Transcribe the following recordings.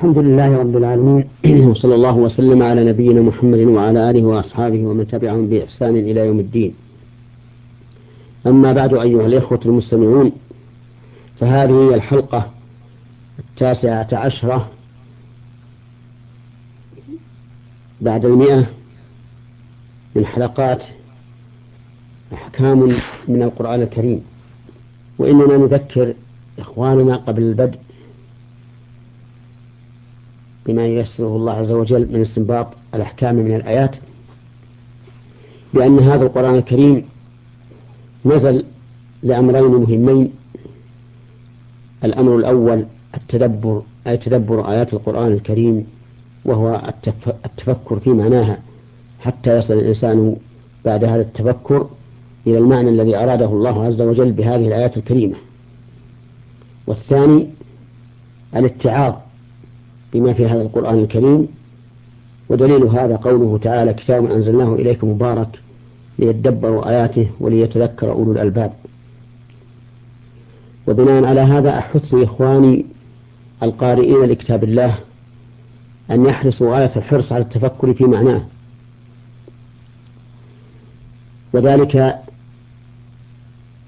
الحمد لله رب العالمين. وصلى الله وسلم على نبينا محمد وعلى آله وأصحابه ومن تبعهم بإحسان إلى يوم الدين. أما بعد أيها الإخوة المستمعون فهذه هي الحلقة التاسعة عشرة بعد المئة من حلقات أحكام من القرآن الكريم. وإننا نذكر إخواننا قبل البدء بما ييسره الله عز وجل من استنباط الأحكام من الآيات بأن هذا القرآن الكريم نزل لأمرين مهمين. الأمر الأول التدبر أي تدبر آيات القرآن الكريم وهو التفكر في معناها. حتى يصل الإنسان بعد هذا التفكر إلى المعنى الذي أراده الله عز وجل بهذه الآيات الكريمة. والثاني الاتعاظ. بما في هذا القرآن الكريم ودليل هذا قوله تعالى كتاب أنزلناه إليكم مبارك ليدبروا آياته وليتذكر أولو الألباب. وبناء على هذا أحث إخواني القارئين لكتاب الله أن يحرصوا غاية الحرص على التفكر في معناه. وذلك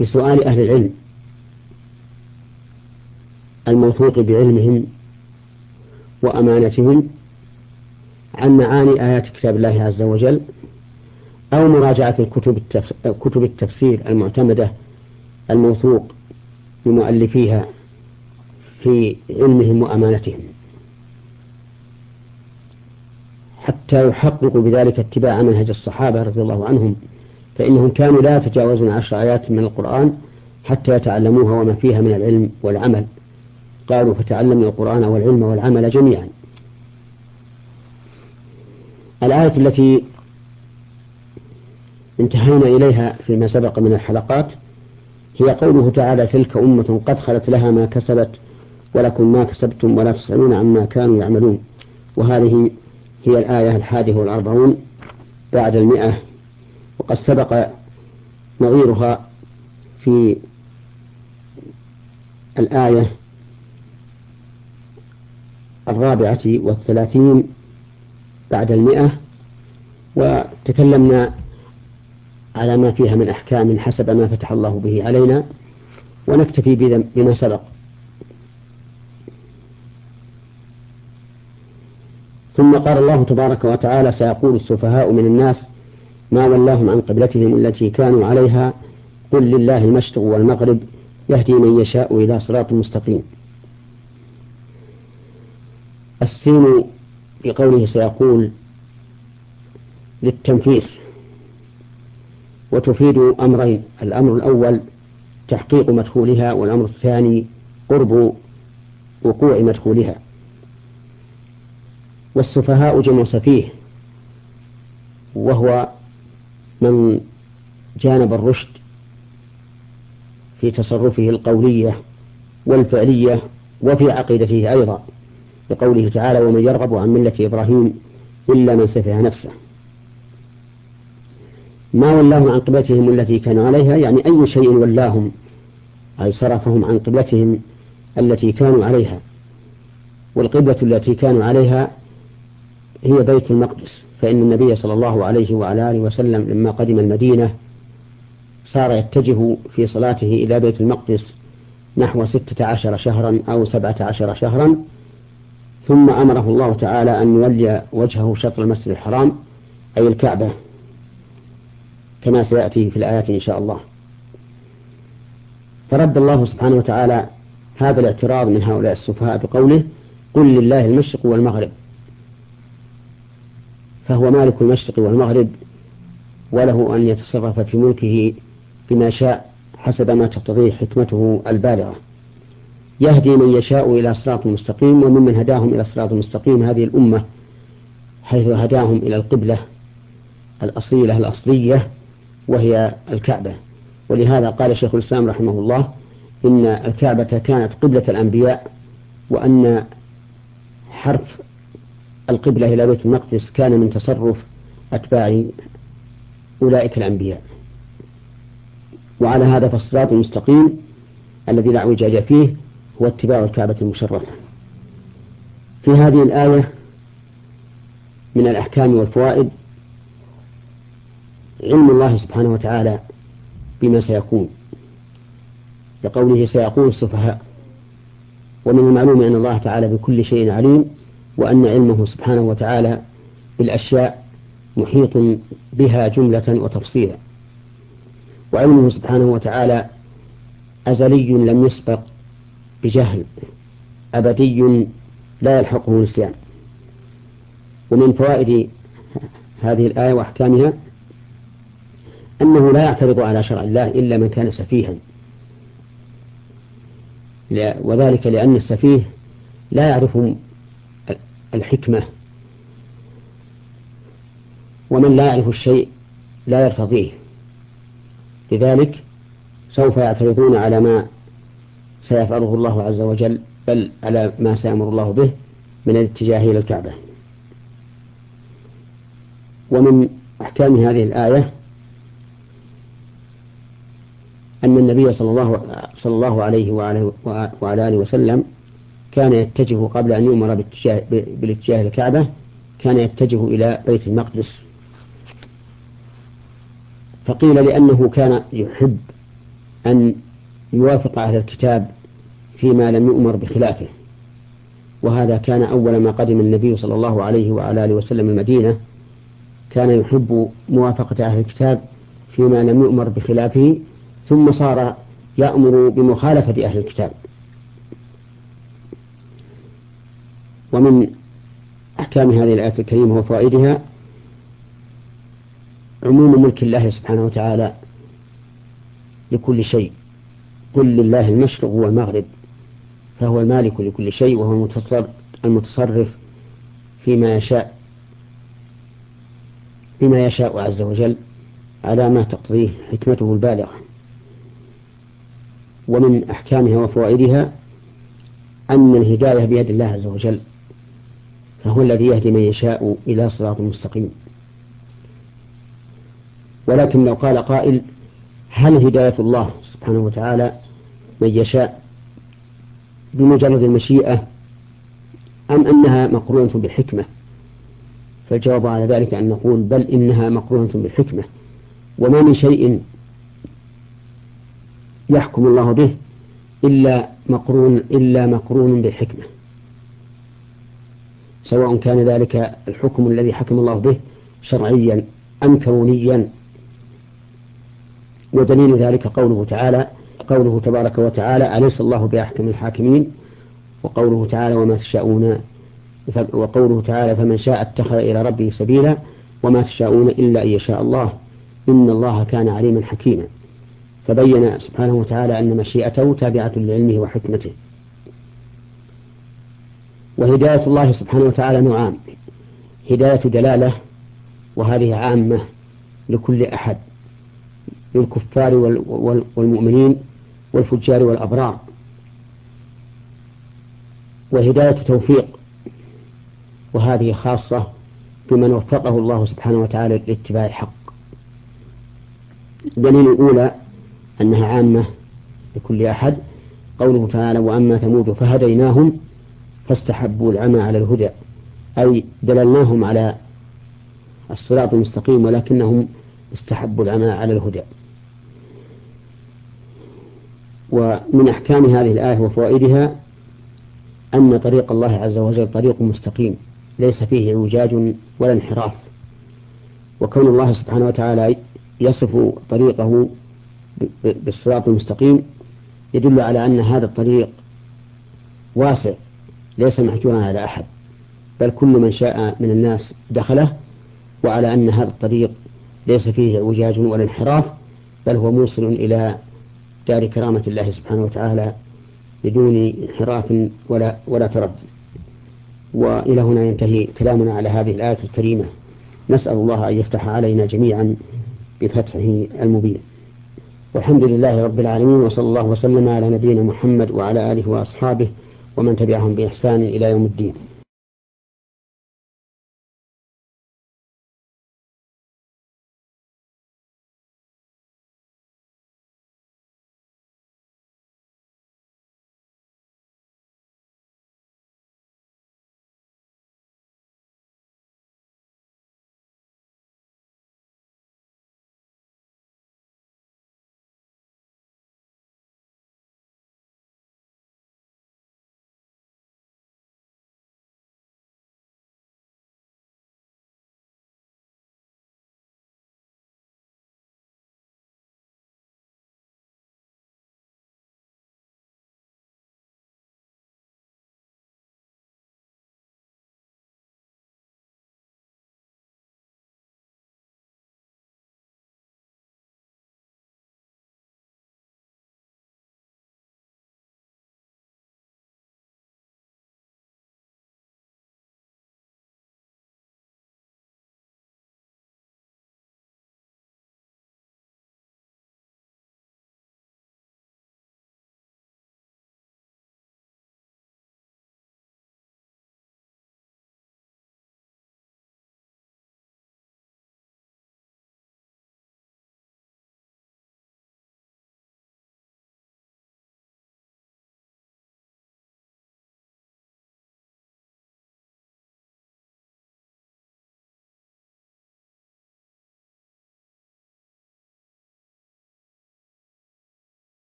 بسؤال أهل العلم الموثوق بعلمهم وأمانتهم عن معاني آيات كتاب الله عز وجل أو مراجعة الكتب كتب التفسير المعتمدة الموثوق بمؤلفيها في علمهم وأمانتهم. حتى يحققوا بذلك اتباع منهج الصحابة رضي الله عنهم فإنهم كانوا لا يتجاوزون عشر آيات من القرآن حتى يتعلموها وما فيها من العلم والعمل. قالوا فتعلمنا القرآن والعلم والعمل جميعا. الآية التي انتهينا إليها فيما سبق من الحلقات هي قوله تعالى تلك أمة قد خلت لها ما كسبت ولكم ما كسبتم ولا تسألون عما كانوا يعملون. وهذه هي الآية الحادية والأربعون بعد المئة وقد سبق نظيرها في الآية الرابعة والثلاثين بعد المئة وتكلمنا على ما فيها من أحكام حسب ما فتح الله به علينا ونكتفي بما سبق. ثم قال الله تبارك وتعالى سيقول السفهاء من الناس ما ولاهم عن قبلتهم التي كانوا عليها قل لله المشرق والمغرب يهدي من يشاء إلى صراط مستقيم. السين في قوله سيقول للتنفيس وتفيد أمرين الأمر الأول تحقيق مدخولها والأمر الثاني قرب وقوع مدخولها. والسفهاء جمع سفيه وهو من جانب الرشد في تصرفه القولية والفعلية وفي عقيدته أيضا. لقوله تعالى ومن يرغب عن ملة إبراهيم إلا من سفه نفسه. ما ولاهم عن قبلتهم التي كانوا عليها؟ يعني أي شيء ولاهم؟ أي صرفهم عن قبلتهم التي كانوا عليها. والقبلة التي كانوا عليها هي بيت المقدس. فإن النبي صلى الله عليه وعلى آله وسلم لما قدم المدينة صار يتجه في صلاته إلى بيت المقدس نحو ستة عشر شهرا أو سبعة عشر شهرا. ثم أمره الله تعالى أن يولي وجهه شطر المسجد الحرام أي الكعبة كما سيأتي في الآيات إن شاء الله. فرد الله سبحانه وتعالى هذا الاعتراض من هؤلاء السفهاء بقوله قل لله المشرق والمغرب فهو مالك المشرق والمغرب وله أن يتصرف في ملكه بما شاء حسب ما تقتضيه حكمته البالغة. يهدي من يشاء إلى صراط مستقيم وممن هداهم إلى صراط مستقيم. هذه الأمة حيث هداهم إلى القبلة الأصيلة الأصلية وهي الكعبة. ولهذا قال شيخ الإسلام رحمه الله إن الكعبة كانت قبلة الأنبياء وأن حرف القبلة إلى بيت المقدس كان من تصرف أتباع أولئك الأنبياء. وعلى هذا فالصراط المستقيم الذي لا اعوجاج فيه هو اتباع الكعبة المشرفة. في هذه الآية من الأحكام والفوائد علم الله سبحانه وتعالى بما سيكون لقوله سيقول السفهاء. ومن المعلوم أن الله تعالى بكل شيء عليم وأن علمه سبحانه وتعالى بالأشياء محيط بها جملة وتفصيلا. وعلمه سبحانه وتعالى أزلي لم يسبق بجهل أبدي لا يلحقه نسيان. ومن فوائد هذه الآية وأحكامها أنه لا يعترض على شرع الله إلا من كان سفيها. وذلك لأن السفيه لا يعرف الحكمة ومن لا يعرف الشيء لا يرتضيه. لذلك سوف يعترضون على ما سيفعله الله عز وجل بل على ما سيأمر الله به من الاتجاه إلى الكعبة. ومن أحكام هذه الآية أن النبي صلى الله صلى الله عليه وعلى, وعلى آله وسلم كان يتجه قبل أن يؤمر بالاتجاه, الكعبة كان يتجه إلى بيت المقدس. فقيل لأنه كان يحب أن يوافق أهل الكتاب فيما لم يؤمر بخلافه. وهذا كان أول ما قدم النبي صلى الله عليه وعلى آله وسلم المدينة. كان يحب موافقة أهل الكتاب فيما لم يؤمر بخلافه ثم صار يأمر بمخالفة أهل الكتاب. ومن أحكام هذه الآية الكريمة وفوائدها عموم ملك الله سبحانه وتعالى لكل شيء. قل لله المشرق والمغرب فهو المالك لكل شيء وهو المتصرف فيما يشاء بما يشاء عز وجل على ما تقتضيه حكمته البالغة. ومن أحكامها وفوائدها أن الهداية بيد الله عز وجل فهو الذي يهدي من يشاء إلى صراط مستقيم. ولكن لو قال قائل هل هداية الله سبحانه وتعالى من يشاء بمجرد المشيئة أم أنها مقرونة بالحكمة؟ فالجواب على ذلك أن نقول بل إنها مقرونة بالحكمة وما من شيء يحكم الله به إلا مقرون إلا مقرون بالحكمة. سواء كان ذلك الحكم الذي حكم الله به شرعيا أم كونيا. ودليل ذلك قوله تعالى قوله تبارك وتعالى أليس الله بأحكم الحاكمين؟ وقوله تعالى وما تشاءون وقوله تعالى فمن شاء اتخذ إلى ربه سبيلا وما تشاءون إلا أن يشاء الله. إن الله كان عليما حكيما. فبين سبحانه وتعالى أن مشيئته تابعة لعلمه وحكمته. وهداية الله سبحانه وتعالى نوعان. هداية دلالة وهذه عامة لكل أحد. للكفار والمؤمنين والفجار والأبرار. وهداية توفيق. وهذه خاصة بمن وفقه الله سبحانه وتعالى لاتباع الحق. دليل الأولى أنها عامة لكل أحد. قوله تعالى وأما ثمود فهديناهم فاستحبوا العمى على الهدى. أي دللناهم على الصراط المستقيم ولكنهم استحبوا العمى على الهدى. ومن أحكام هذه الآية وفوائدها أن طريق الله عز وجل طريق مستقيم ليس فيه إعوجاج ولا انحراف. وكون الله سبحانه وتعالى يصف طريقه بالصراط المستقيم يدل على أن هذا الطريق واسع ليس محجورا على أحد بل كل من شاء من الناس دخله وعلى أن هذا الطريق ليس فيه إعوجاج ولا انحراف بل هو موصل إلى دار كرامة الله سبحانه وتعالى بدون انحراف ولا ولا تردد. وإلى هنا ينتهي كلامنا على هذه الآية الكريمة. نسأل الله أن يفتح علينا جميعا بفتحه المبين. والحمد لله رب العالمين وصلى الله وسلم على نبينا محمد وعلى آله وأصحابه ومن تبعهم بإحسان إلى يوم الدين.